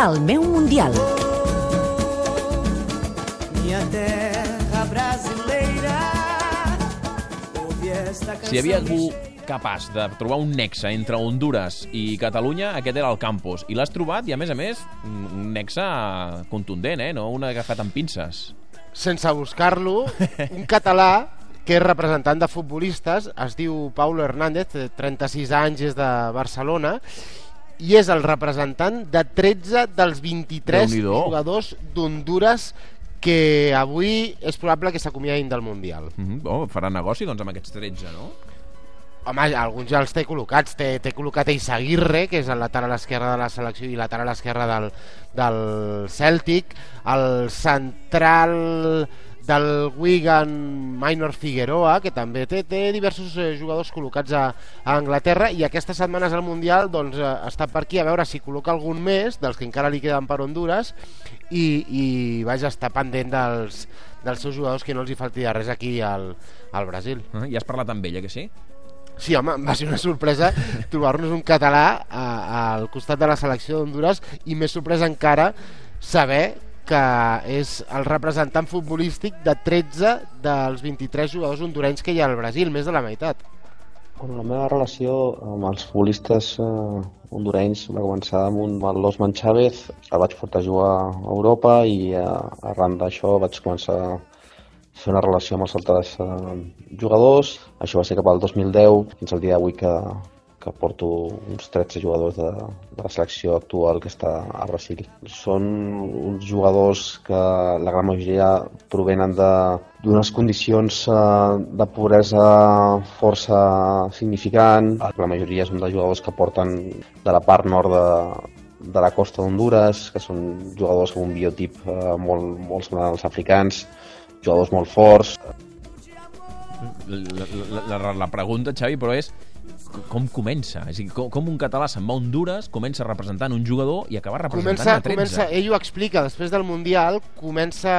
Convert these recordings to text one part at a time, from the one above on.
El meu Mundial. Minha terra brasileira. Si hi havia que algú capaç de trobar un nexe entre Honduras i Catalunya, aquest era el Campos. I l'has trobat, i a més a més, un nexe contundent, eh? No un agafat amb pinces. sense buscar-lo, un català que és representant de futbolistes, es diu Paulo Hernández, té 36 anys, és de Barcelona, i és el representant de 13 dels 23 Déu-n'hi-do. jugadors d'Honduras que avui és probable que s'acomiadin del Mundial. Mm -hmm. oh, farà negoci, doncs, amb aquests 13, no? Home, alguns ja els té col·locats. Té, té col·locat Eisaguirre, que és el lateral esquerre de la selecció i lateral esquerre del, del Celtic. El central del Wigan, Minor Figueroa, que també té, té diversos eh, jugadors col·locats a, a Anglaterra i aquestes setmanes al Mundial doncs, eh, està per aquí a veure si col·loca algun més dels que encara li queden per Honduras i, i vaja, està pendent dels, dels seus jugadors que no els hi falti de res aquí al, al Brasil. Ah, Ja has parlat amb ella, que sí? Sí, home, va ser una sorpresa trobar-nos un català a, al costat de la selecció d'Honduras i més sorpresa encara saber que és el representant futbolístic de 13 dels 23 jugadors hondurenys que hi ha al Brasil, més de la meitat. Bueno, la meva relació amb els futbolistes eh, hondurenys va començar amb, un, amb l'Osman Chávez, el vaig portar a jugar a Europa i eh, arran d'això vaig començar a fer una relació amb els altres eh, jugadors. Això va ser cap al 2010, fins al dia d'avui que, que porto uns 13 jugadors de, de la selecció actual que està a Brasil. Són uns jugadors que la gran majoria provenen d'unes condicions eh, de pobresa força significant. La majoria són de jugadors que porten de la part nord de, de la costa d'Honduras, que són jugadors amb un biotip eh, molt, molt semblant als africans, jugadors molt forts, La, la, la, la pregunta, Xavi, però és com comença? És a dir, com, com un català se'n va a Honduras, comença representant un jugador i acaba representant Comença, a 13? comença, ell ho explica, després del Mundial comença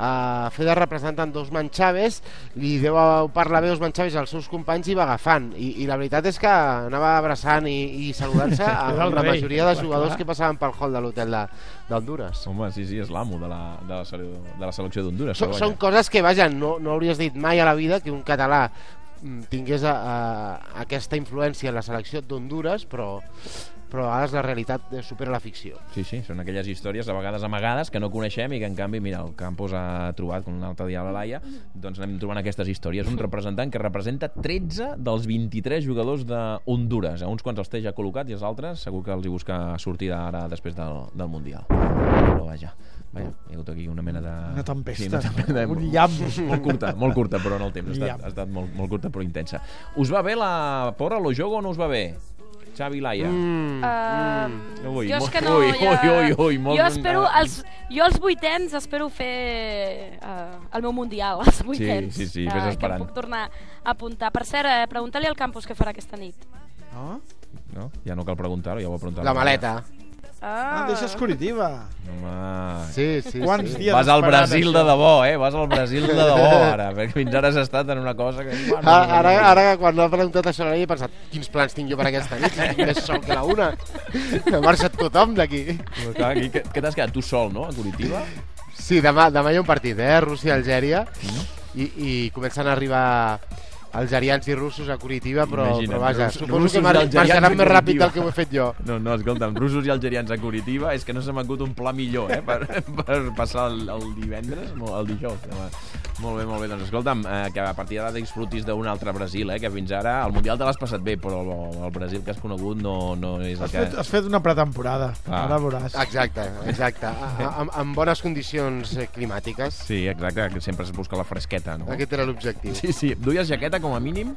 a fer de representant d'Osman Chávez, li deu parlar bé Osman Chávez als seus companys i va agafant. I, i la veritat és que anava abraçant i, i saludant-se amb la rei, majoria de jugadors clar. que passaven pel hall de l'hotel de- d'Honduras. Home, sí, sí, és l'amo de, la, de, la, de la selecció d'Honduras. Són, són coses que, vaja, no, no hauries dit mai a la vida que un català mm, tingués a, a, aquesta influència en la selecció d'Honduras, però, però a vegades la realitat supera la ficció. Sí, sí, són aquelles històries a vegades amagades que no coneixem i que en canvi, mira, el Campos ha trobat, com un altre dia a la Laia, doncs anem trobant aquestes històries. Un representant que representa 13 dels 23 jugadors de Honduras. A uns quants els té ja col·locat i els altres segur que els hi busca sortida ara després del, del Mundial. Però vaja, vaja, hi ha hagut aquí una mena de... Una tempesta, una tempesta un llamp. Molt curta, molt curta, però en el temps. Ha estat, ha estat molt, molt curta però intensa. Us va bé la porra, lo jogo o no us va bé? Xavi Laia. Mm, Uh, Ui, jo és que no... ui, ja... ui, ui, ui, molt- jo espero, els, jo els vuitens espero fer uh, el meu mundial, els vuitens. sí, sí, que, vés que esperant. em puc tornar a apuntar. Per cert, eh, pregunta-li al campus què farà aquesta nit. No? No? Ja no cal preguntar-ho, ja ho ha preguntat. la maleta. Ah, deixes Curitiba. Home... Sí, sí, Quants sí. dies Vas al Brasil això? de debò, eh? Vas al Brasil de debò, ara. Perquè fins ara has estat en una cosa que... Bueno, Ara, ara, ara que quan m'ha preguntat això he pensat quins plans tinc jo per aquesta nit, tinc més sol que la una. Ha marxat tothom d'aquí. Què, t'has quedat? Tu sol, no? A Curitiba? Sí, demà, demà hi ha un partit, eh? Rússia-Algèria. I, I comencen a arribar algerians i russos a Curitiba, però, Imagina't, però vaja, rus- suposo que mar marxaran més ràpid del que ho he fet jo. No, no, escolta'm, russos i algerians a Curitiba és que no se m'ha acut un pla millor, eh? Per, per passar el, el divendres, no, el dijous. Demà. Molt bé, molt bé. Doncs escolta'm, eh, que a partir d'ara disfrutis d'un altre Brasil, eh? Que fins ara el Mundial te l'has passat bé, però el, el Brasil que has conegut no, no és el Has que... fet, has fet una pretemporada. Ah. Ara veuràs. Exacte, exacte. A, a, amb, amb bones condicions eh, climàtiques. Sí, exacte, que sempre es busca la fresqueta, no? Aquest era l'objectiu. Sí, sí. Duies jaqueta com a mínim?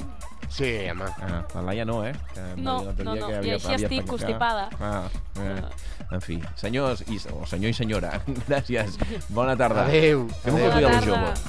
Sí, home. Ah, la Laia no, eh? Que No, no, no. que I havia- així havia estic constipada. Ah, eh. En fi, senyors i, o senyor i senyora, gràcies. Bona tarda. Adéu. Fem un Adéu. Bona tarda.